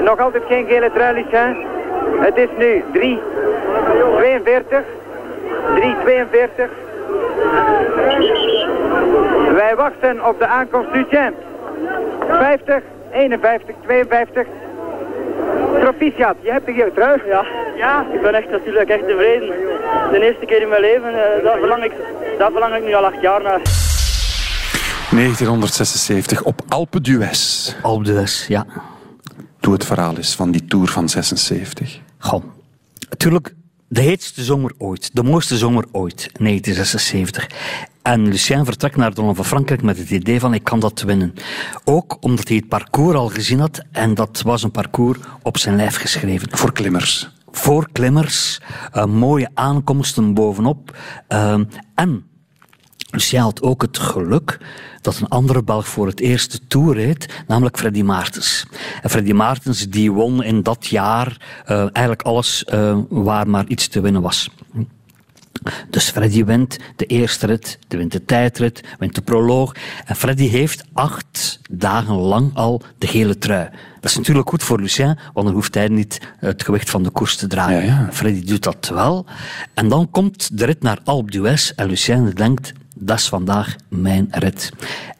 Nog altijd geen gele trui, Lucien. Het is nu 3, 42, 3, 42. Wij wachten op de aankomst Lucien. 50, 51, 52. Proficiat, je hebt de gele trui. Ja, ja, ik ben echt natuurlijk echt tevreden. De eerste keer in mijn leven, eh, daar, verlang ik, daar verlang ik nu al acht jaar naar. 1976 op Alpe d'Huez. Alpe d'Huez, ja. Doe het verhaal eens van die Tour van 76. Goh, natuurlijk de heetste zomer ooit, de mooiste zomer ooit, 1976. En Lucien vertrekt naar de Ronde van Frankrijk met het idee van ik kan dat winnen. Ook omdat hij het parcours al gezien had en dat was een parcours op zijn lijf geschreven. Voor klimmers. Voor klimmers, eh, mooie aankomsten bovenop. eh, en Lucien had ook het geluk dat een andere Belg voor het eerste Tour reed, namelijk Freddy Maartens. En Freddy Maartens die won in dat jaar eh, eigenlijk alles eh, waar maar iets te winnen was. Dus Freddy wint de eerste rit, de wint de tijdrit, wint de proloog. En Freddy heeft acht dagen lang al de gele trui. Dat is natuurlijk goed voor Lucien, want dan hoeft hij niet het gewicht van de koers te dragen. Freddy doet dat wel. En dan komt de rit naar Alpe d'Huez en Lucien denkt, dat is vandaag mijn rit.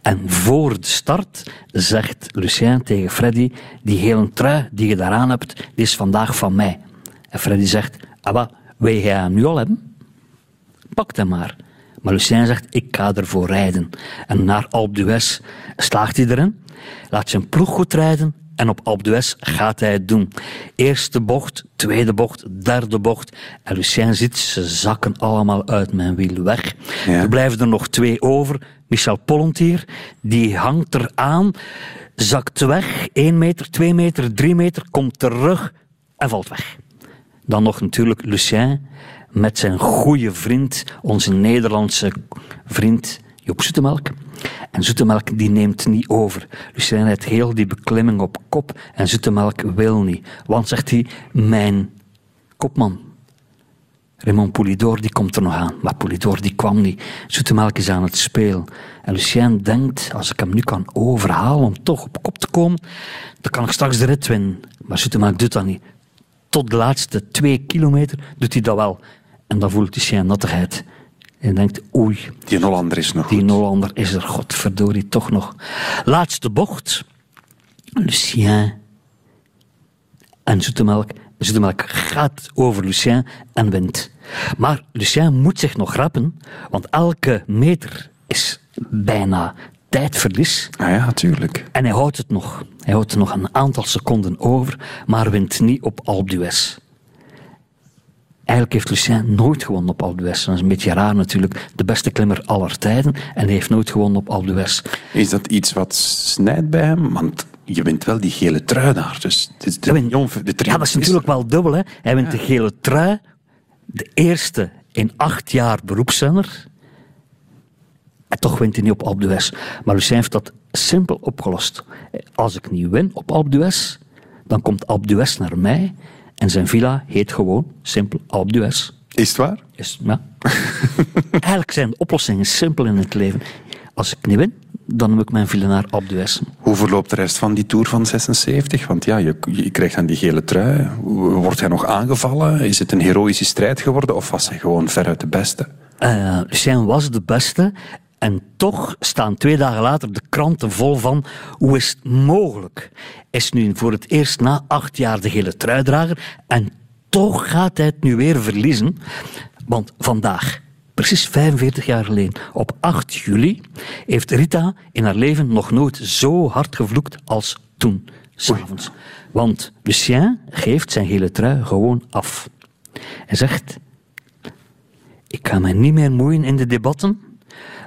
En voor de start zegt Lucien tegen Freddy, die gele trui die je daaraan hebt, die is vandaag van mij. En Freddy zegt, ah, wil jij hem nu al hebben? Pak hem maar. Maar Lucien zegt, ik ga ervoor rijden. En naar Alpe d'Huez slaagt hij erin, laat zijn ploeg goed rijden en op Alpe d'Huez gaat hij het doen. Eerste bocht, tweede bocht, derde bocht. En Lucien ziet, ze zakken allemaal uit mijn wiel weg. Er blijven er nog twee over. Michel Pollentier, die hangt eraan, zakt weg. 1 meter, 2 meter, 3 meter, komt terug en valt weg. Dan nog natuurlijk Lucien met zijn goede vriend, onze Nederlandse vriend Joop Zoetemelk. En Zoetemelk die neemt niet over. Lucien heeft heel die beklimming op kop en Zoetemelk wil niet. Want, zegt hij, mijn kopman, Raymond Poulidor, die komt er nog aan. Maar Poulidor die kwam niet. Zoetemelk is aan het spelen. En Lucien denkt, als ik hem nu kan overhalen om toch op kop te komen, dan kan ik straks de rit winnen. Maar Zoetemelk doet dat niet. Tot de laatste twee kilometer doet hij dat wel. En dan voelt Lucien nattigheid. En denkt, oei. Die Hollander is nog Die Hollander is er, godverdorie, toch nog. Laatste bocht. Lucien en Zoetemelk. Zoetemelk gaat over Lucien en wint. Maar Lucien moet zich nog rappen, want elke meter is bijna tijdverlies. Ah ja, natuurlijk. En hij houdt het nog. Hij houdt er nog een aantal seconden over, maar wint niet op Alpe d'Huez. Eigenlijk heeft Lucien nooit gewonnen op Alpe d'Huez. Dat is een beetje raar natuurlijk. De beste klimmer aller tijden. En hij heeft nooit gewonnen op Alpe d'Huez. Is dat iets wat snijdt bij hem? Want je wint wel die gele trui daar. Dus de, de, de Ja, dat is natuurlijk wel dubbel. Hè. Hij wint de gele trui. De eerste in acht jaar beroepsrenner. En toch wint hij niet op Alpe d'Huez. Maar Lucien heeft dat simpel opgelost. Als ik niet win op Alpe d'Huez, dan komt Alpe d'Huez naar mij. En zijn villa heet gewoon simpel Alpe d'Huez. Is het waar? Is, ja. Eigenlijk zijn de oplossingen simpel in het leven. Als ik niet win, dan noem ik mijn Villenaar Alpe d'Huez. Hoe verloopt de rest van die Tour van 76? Want ja, je, je krijgt dan die gele trui. Wordt hij nog aangevallen? Is het een heroïsche strijd geworden? Of was hij gewoon veruit de beste? Lucien was de beste. En toch staan twee dagen later de kranten vol van hoe is het mogelijk? Is nu voor het eerst na acht jaar de gele truidrager en toch gaat hij het nu weer verliezen. Want vandaag, precies 45 jaar geleden, op 8 juli, heeft Rita in haar leven nog nooit zo hard gevloekt als toen, s'avonds. Want Lucien geeft zijn gele trui gewoon af. Hij zegt, ik ga mij niet meer moeien in de debatten.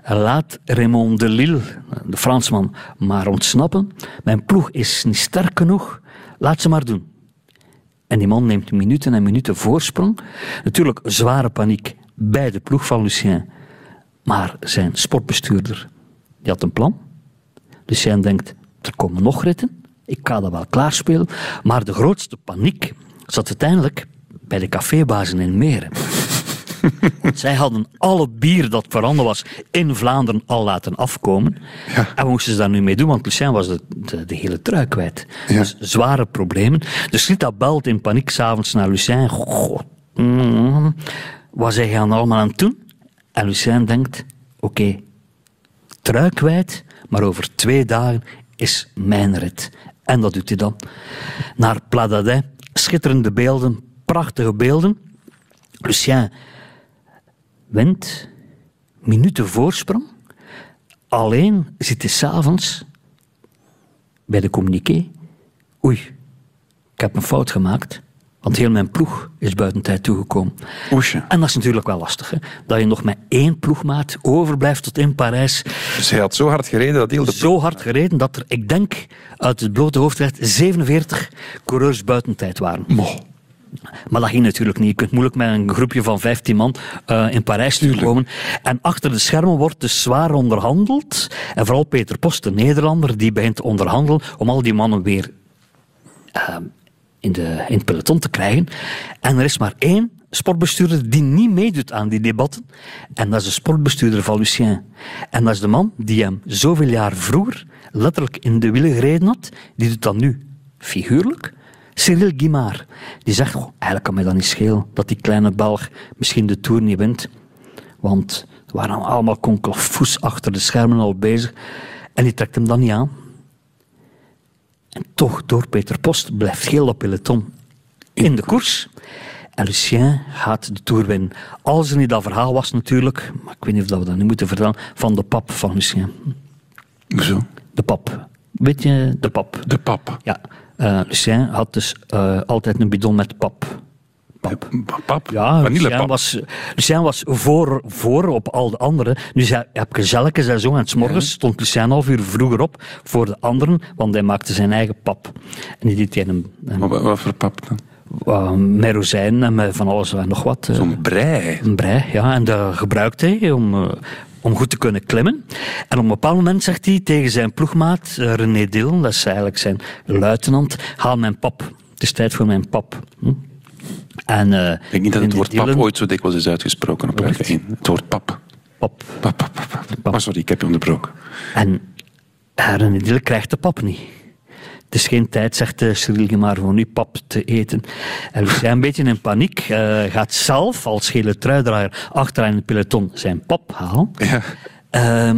Laat Raymond de Lille, de Fransman, maar ontsnappen. Mijn ploeg is niet sterk genoeg. Laat ze maar doen. En die man neemt minuten en minuten voorsprong. Natuurlijk zware paniek bij de ploeg van Lucien. Maar zijn sportbestuurder, die had een plan. Lucien denkt, er komen nog ritten. Ik ga dat wel klaarspelen. Maar de grootste paniek zat uiteindelijk bij de cafébazen in Meren. Want zij hadden alle bier dat voorhanden was in Vlaanderen al laten afkomen. En wat moesten ze daar nu mee doen? Want Lucien was de, de, de hele trui kwijt. Dus zware problemen. Dus Rita belt in paniek s'avonds naar Lucien. God, mm, wat zij gaan allemaal aan het doen? En Lucien denkt, oké, trui kwijt, maar over twee dagen is mijn rit. En dat doet hij dan. Naar Pladadet, schitterende beelden, prachtige beelden. Lucien wint, minuten voorsprong. Alleen zit hij s'avonds bij de communiqué. Oei, ik heb een fout gemaakt. Want heel mijn ploeg is buiten tijd toegekomen. Oesje. En dat is natuurlijk wel lastig. Hè? Dat je nog met één ploegmaat overblijft tot in Parijs. Dus hij had zo hard gereden dat heel de Zo hard gereden dat er, ik denk, uit het blote hoofd werd 47 coureurs buiten tijd waren. Maar dat ging natuurlijk niet. Je kunt moeilijk met een groepje van 15 man eh, in Parijs komen. En achter de schermen wordt dus zwaar onderhandeld. En vooral Peter Post, de Nederlander, die begint te onderhandelen om al die mannen weer eh, in, de, in het peloton te krijgen. En er is maar één sportbestuurder die niet meedoet aan die debatten. En dat is de sportbestuurder van Lucien. En dat is de man die hem zoveel jaar vroeger letterlijk in de wielen gereden had. Die doet dat nu figuurlijk. Cyril Guimard. Die zegt, "Goh, eigenlijk kan mij dat niet schelen dat die kleine Belg misschien de Tour niet wint. Want er waren allemaal konkelfoes achter de schermen al bezig. En die trekt hem dan niet aan. En toch, door Peter Post, blijft heel dat peloton in de koers. En Lucien gaat de Tour winnen. Als er niet dat verhaal was natuurlijk, maar ik weet niet of dat we dat nu moeten vertellen, van de pap van Lucien. Hoezo? De pap. Weet je, de pap. De pap. Ja. Eh, Lucien had dus eh, altijd een bidon met pap. Pap. Pap? Ja, Lucien was, Lucien was voor, voor op al de anderen. Dus hij heb gezellig en zo. En 's morgens stond Lucien een half uur vroeger op voor de anderen, want hij maakte zijn eigen pap. En die deed hij een, een Wat, wat voor pap dan? uh, met rozijnen en met van alles en nog wat. eh. Zo'n brei. Een brei, ja. En dat gebruikte hij om, eh, om goed te kunnen klimmen. En op een bepaald moment zegt hij tegen zijn ploegmaat, eh, René Dillon, dat is eigenlijk zijn luitenant, haal mijn pap. Het is tijd voor mijn pap. Hm? En, eh, Ik denk niet dat het woord pap ooit zo dikwijls is uitgesproken op Echt? F1. Het woord pap. Pap. Pap, pap, pap, pap. Maar sorry, ik heb je onderbroken. En eh, René Dillon krijgt de pap niet. Het is geen tijd, zegt uh, Cyril Gemar, voor nu pap te eten. En Lucien, een beetje in paniek, eh, gaat zelf als gele truidraaier achteraan in het peloton zijn pap halen. Ja. Ehm,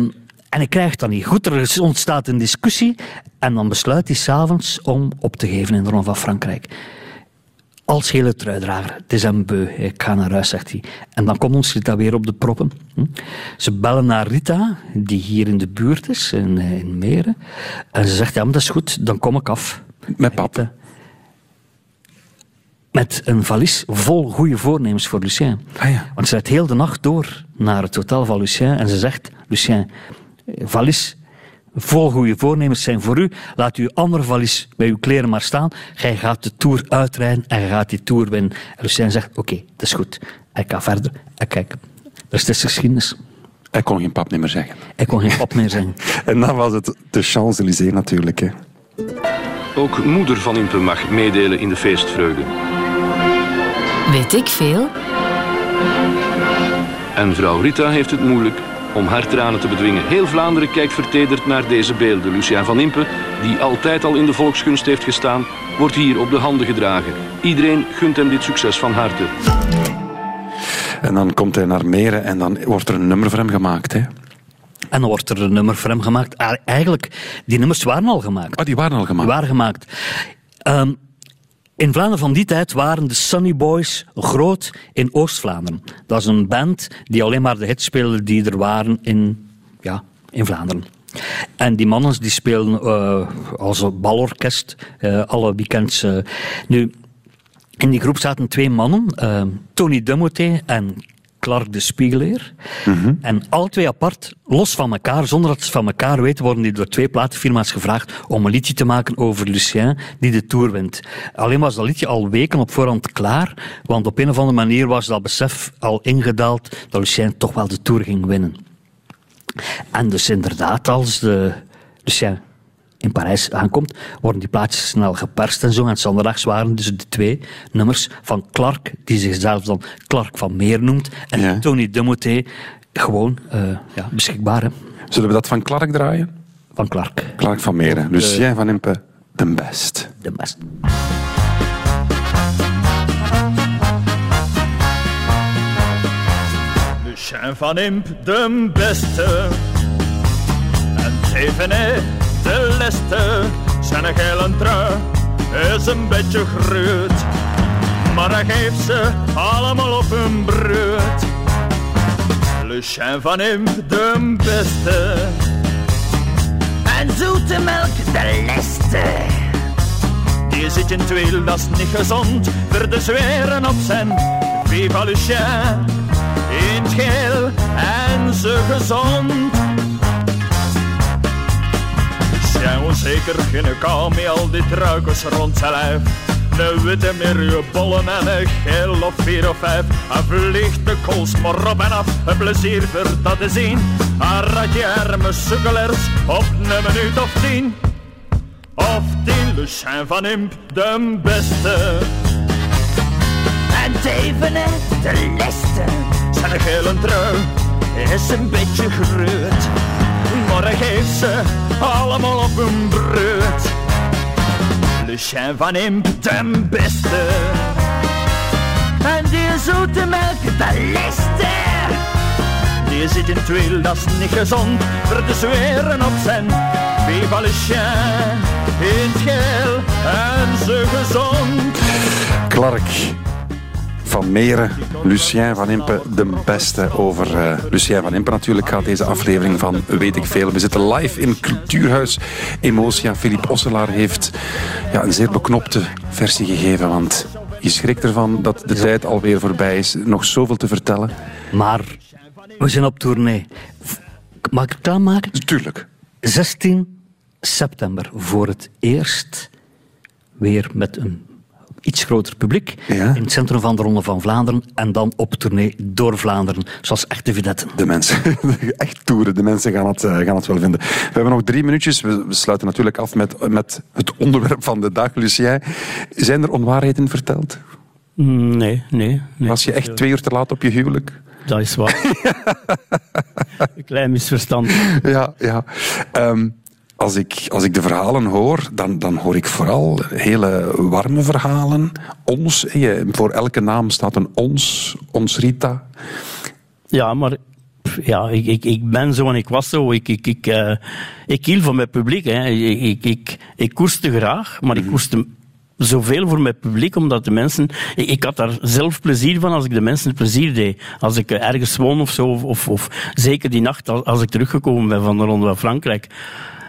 en hij krijgt dat niet goed. Er ontstaat een discussie. En dan besluit hij s'avonds om op te geven in de Ronde van Frankrijk. Als hele truidrager. Het is hem beu. Ik ga naar huis, zegt hij. En dan komt ons Rita weer op de proppen. Hm. Ze bellen naar Rita, die hier in de buurt is, in, eh, in Meren. En ze zegt, ja, maar dat is goed, dan kom ik af. Met pap. Met een valies vol goede voornemens voor Lucien. Ah ja. Want ze rijdt heel de nacht door naar het hotel van Lucien en ze zegt, Lucien, valies vol goede voornemens zijn voor u. Laat uw andere valies bij uw kleren maar staan. Gij gaat de Tour uitrijden en je gaat die Tour winnen. En Lucien zegt, oké, dat is goed. Ik ga verder. En kijk, dat is de geschiedenis. Hij kon geen pap meer zeggen. Ik kon geen pap meer zeggen. En dan was het de Champs-Élysées natuurlijk. Hè. Ook moeder van Impe mag meedelen in de feestvreugde. Weet ik veel? En vrouw Rita heeft het moeilijk, om haar tranen te bedwingen. Heel Vlaanderen kijkt vertederd naar deze beelden. Lucien van Impe, die altijd al in de volksgunst heeft gestaan, wordt hier op de handen gedragen. Iedereen gunt hem dit succes van harte. En dan komt hij naar Meren en dan wordt er een nummer voor hem gemaakt. Hè? En dan wordt er een nummer voor hem gemaakt. Ah, Eigenlijk, die nummers waren al gemaakt. Ah, die waren al gemaakt? Die waren gemaakt. Ehm, in Vlaanderen van die tijd waren de Sunny Boys groot in Oost-Vlaanderen. Dat is een band die alleen maar de hits speelde die er waren in, ja, in Vlaanderen. En die mannen die speelden eh, als een balorkest eh, alle weekends. nu, in die groep zaten twee mannen, eh, Tony Dumoté en Clark de Spiegeleer. En alle twee apart, los van elkaar, zonder dat ze van elkaar weten, worden die door twee platenfirma's gevraagd om een liedje te maken over Lucien, die de Tour wint. Alleen was dat liedje al weken op voorhand klaar, want op een of andere manier was dat besef al ingedaald dat Lucien toch wel de Tour ging winnen. En dus inderdaad, als de Lucien in Parijs aankomt, worden die plaatjes snel geperst en zo. En zondags waren dus de twee nummers van Clark, die zichzelf dan Clark van Meer noemt, en Tony Dumoté gewoon eh, ja, beschikbaar. Hè. Zullen we dat van Clark draaien? Van Clark. Clark van Meren. Lucien van Impe, de best. De best. Lucien van Imp, de beste. En Thévenet, de leste. Zijn gele trui is een beetje gruut. Maar hij geeft ze allemaal op hun bruut. Lucien van Imp, de beste. En zoete melk, de leste. Die zit in dat is niet gezond. Voor de zweren op zijn Viva Lucien. In het geel en ze gezond. Lucien onzeker geen met al die truikens rond zijn lijf. Een witte bollen en een geel of vier of vijf. Vliegt de kools maar op en af, een plezier voor dat te zien. Een ratje arme sukkelers op een minuut of tien. Of tien, Lucien van Imp, de beste. En Tevene, de leste. Zijn gele trui is een beetje gruut. Maar hij geeft ze allemaal op een bruut. Lucien van Imp, de beste. En die zoete melk, de leste. Die zit in het wiel, dat is niet gezond. Voor de zweren op zijn Viva Lucien. In het geel en ze gezond. Clark van Meren, Lucien van Impe, de beste. Over eh, Lucien van Impe natuurlijk gaat deze aflevering van Weet ik Veel. We zitten live in Cultuurhuis Emotia. Filip Osselaar heeft ja, een zeer beknopte versie gegeven, want je schrikt ervan dat de tijd alweer voorbij is. Nog zoveel te vertellen. Maar we zijn op tournee. Mag ik het klaarmaken? Tuurlijk. 16 september voor het eerst weer met een iets groter publiek in het centrum van de Ronde van Vlaanderen en dan op tournee door Vlaanderen, zoals echte vedetten. De mensen, echt toeren, de mensen gaan het, eh, gaan het wel vinden. We hebben nog drie minuutjes. We, sluiten natuurlijk af met, met het onderwerp van de dag, Lucien. Zijn er onwaarheden verteld? Mm, Nee, nee. nee. Was je echt twee uur te laat op je huwelijk? Dat is waar. een klein misverstand. Ja, ja. Ehm, als, ik, als ik de verhalen hoor, dan, dan hoor ik vooral hele warme verhalen. Ons, je, voor elke naam staat een ons, ons Rita. Ja, maar ja, ik, ik, ik ben zo en ik was zo. Ik, ik, ik, eh, ik hield van mijn publiek. Hè. Ik, ik, ik, ik koerste graag, maar ik koerste zoveel voor mijn publiek, omdat de mensen... Ik, ik had daar zelf plezier van als ik de mensen plezier deed. Als ik ergens woon of zo, of, of, of zeker die nacht als, als ik teruggekomen ben van de Ronde van Frankrijk.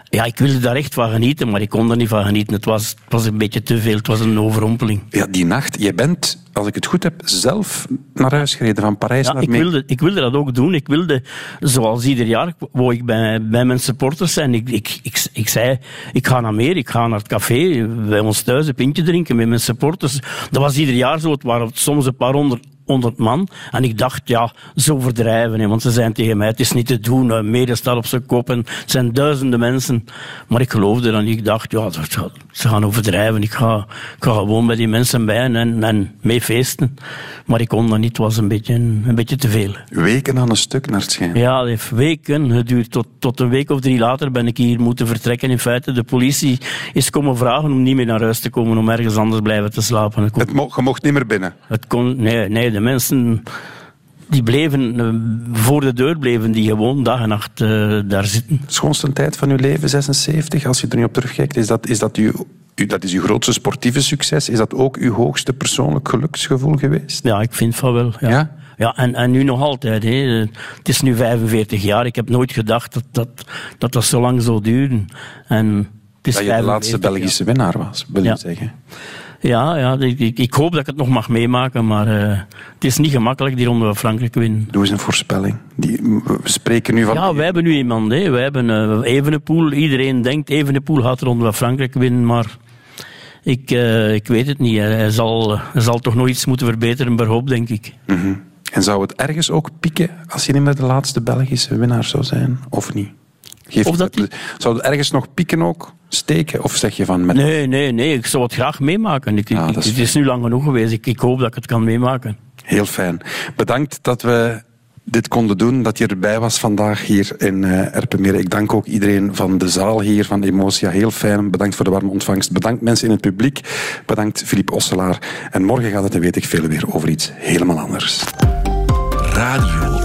Ja, ik wilde daar echt van genieten, maar ik kon er niet van genieten. Het was, het was een beetje te veel, het was een overrompeling. Ja, die nacht. Jij bent, als ik het goed heb, zelf naar huis gereden van Parijs Ja, naar ik wilde, ik wilde dat ook doen. Ik wilde, zoals ieder jaar, wou ik bij, bij mijn supporters zijn. Ik, ik, ik, ik zei, ik ga naar meer, ik ga naar het café, bij ons thuis een pintje drinken met mijn supporters. Dat was ieder jaar zo. Het waren soms een paar honderd, honderd man. En ik dacht, ja, zo verdrijven. Hè, want ze zijn tegen mij, het is niet te doen. Uh, Mede staat op zijn kop en het zijn duizenden mensen. Maar ik geloofde dan niet. Ik dacht, ja, ze gaan overdrijven. Ik ga, ik ga gewoon bij die mensen bij en, en mee feesten. Maar ik kon dat niet, het was een beetje, een beetje te veel. Weken aan een stuk naar het schijn. Ja, het heeft weken geduurd. Tot, tot een week of drie later ben ik hier moeten vertrekken. In feite, de politie is komen vragen om niet meer naar huis te komen, om ergens anders blijven te slapen. Kon- Het mo- je mocht niet meer binnen. het kon, nee, nee, de mensen die bleven eh, voor de deur, bleven die gewoon dag en nacht eh, daar zitten. Schoonste tijd van uw leven, 76, als je er nu op terugkijkt, is dat, is dat uw... u- Dat is uw grootste sportieve succes. Is dat ook uw hoogste persoonlijk geluksgevoel geweest? Ja, ik vind van wel. Ja, Ja? ja? en, en nu nog altijd. Hè. Het is nu 45 jaar. Ik heb nooit gedacht dat dat, dat, dat zo lang zou duren. En het is Dat je de 45 laatste Belgische winnaar was, wil je Ja. zeggen. Ja, ja ik, ik, ik hoop dat ik het nog mag meemaken, maar eh, het is niet gemakkelijk die ronde van Frankrijk winnen. Doe eens een voorspelling. Die, we spreken nu van... Ja, wij hebben nu iemand. Hè. Wij hebben eh, Evenepoel. Iedereen denkt Evenepoel gaat de ronde van Frankrijk winnen, maar ik, eh, ik weet het niet. Hij zal, hij zal toch nog iets moeten verbeteren per hoop, denk ik. Mhm. En zou het ergens ook pieken als je niet meer de laatste Belgische winnaar zou zijn, of niet? Geef Of dat Zou het ergens nog pieken ook, steken? Of zeg je van... Met... Nee, nee, nee. Ik zou het graag meemaken. Ik, ik- dat is het is nu lang genoeg geweest. Ik, ik hoop dat ik het kan meemaken. Heel fijn. Bedankt dat we dit konden doen, dat je erbij was vandaag hier in eh Erpenmeren. Ik dank ook iedereen van de zaal hier, van Emotia. Heel fijn. Bedankt voor de warme ontvangst. Bedankt mensen in het publiek. Bedankt Filip Osselaar. En morgen gaat het, en weet ik veel, weer over iets helemaal anders. Radio 1.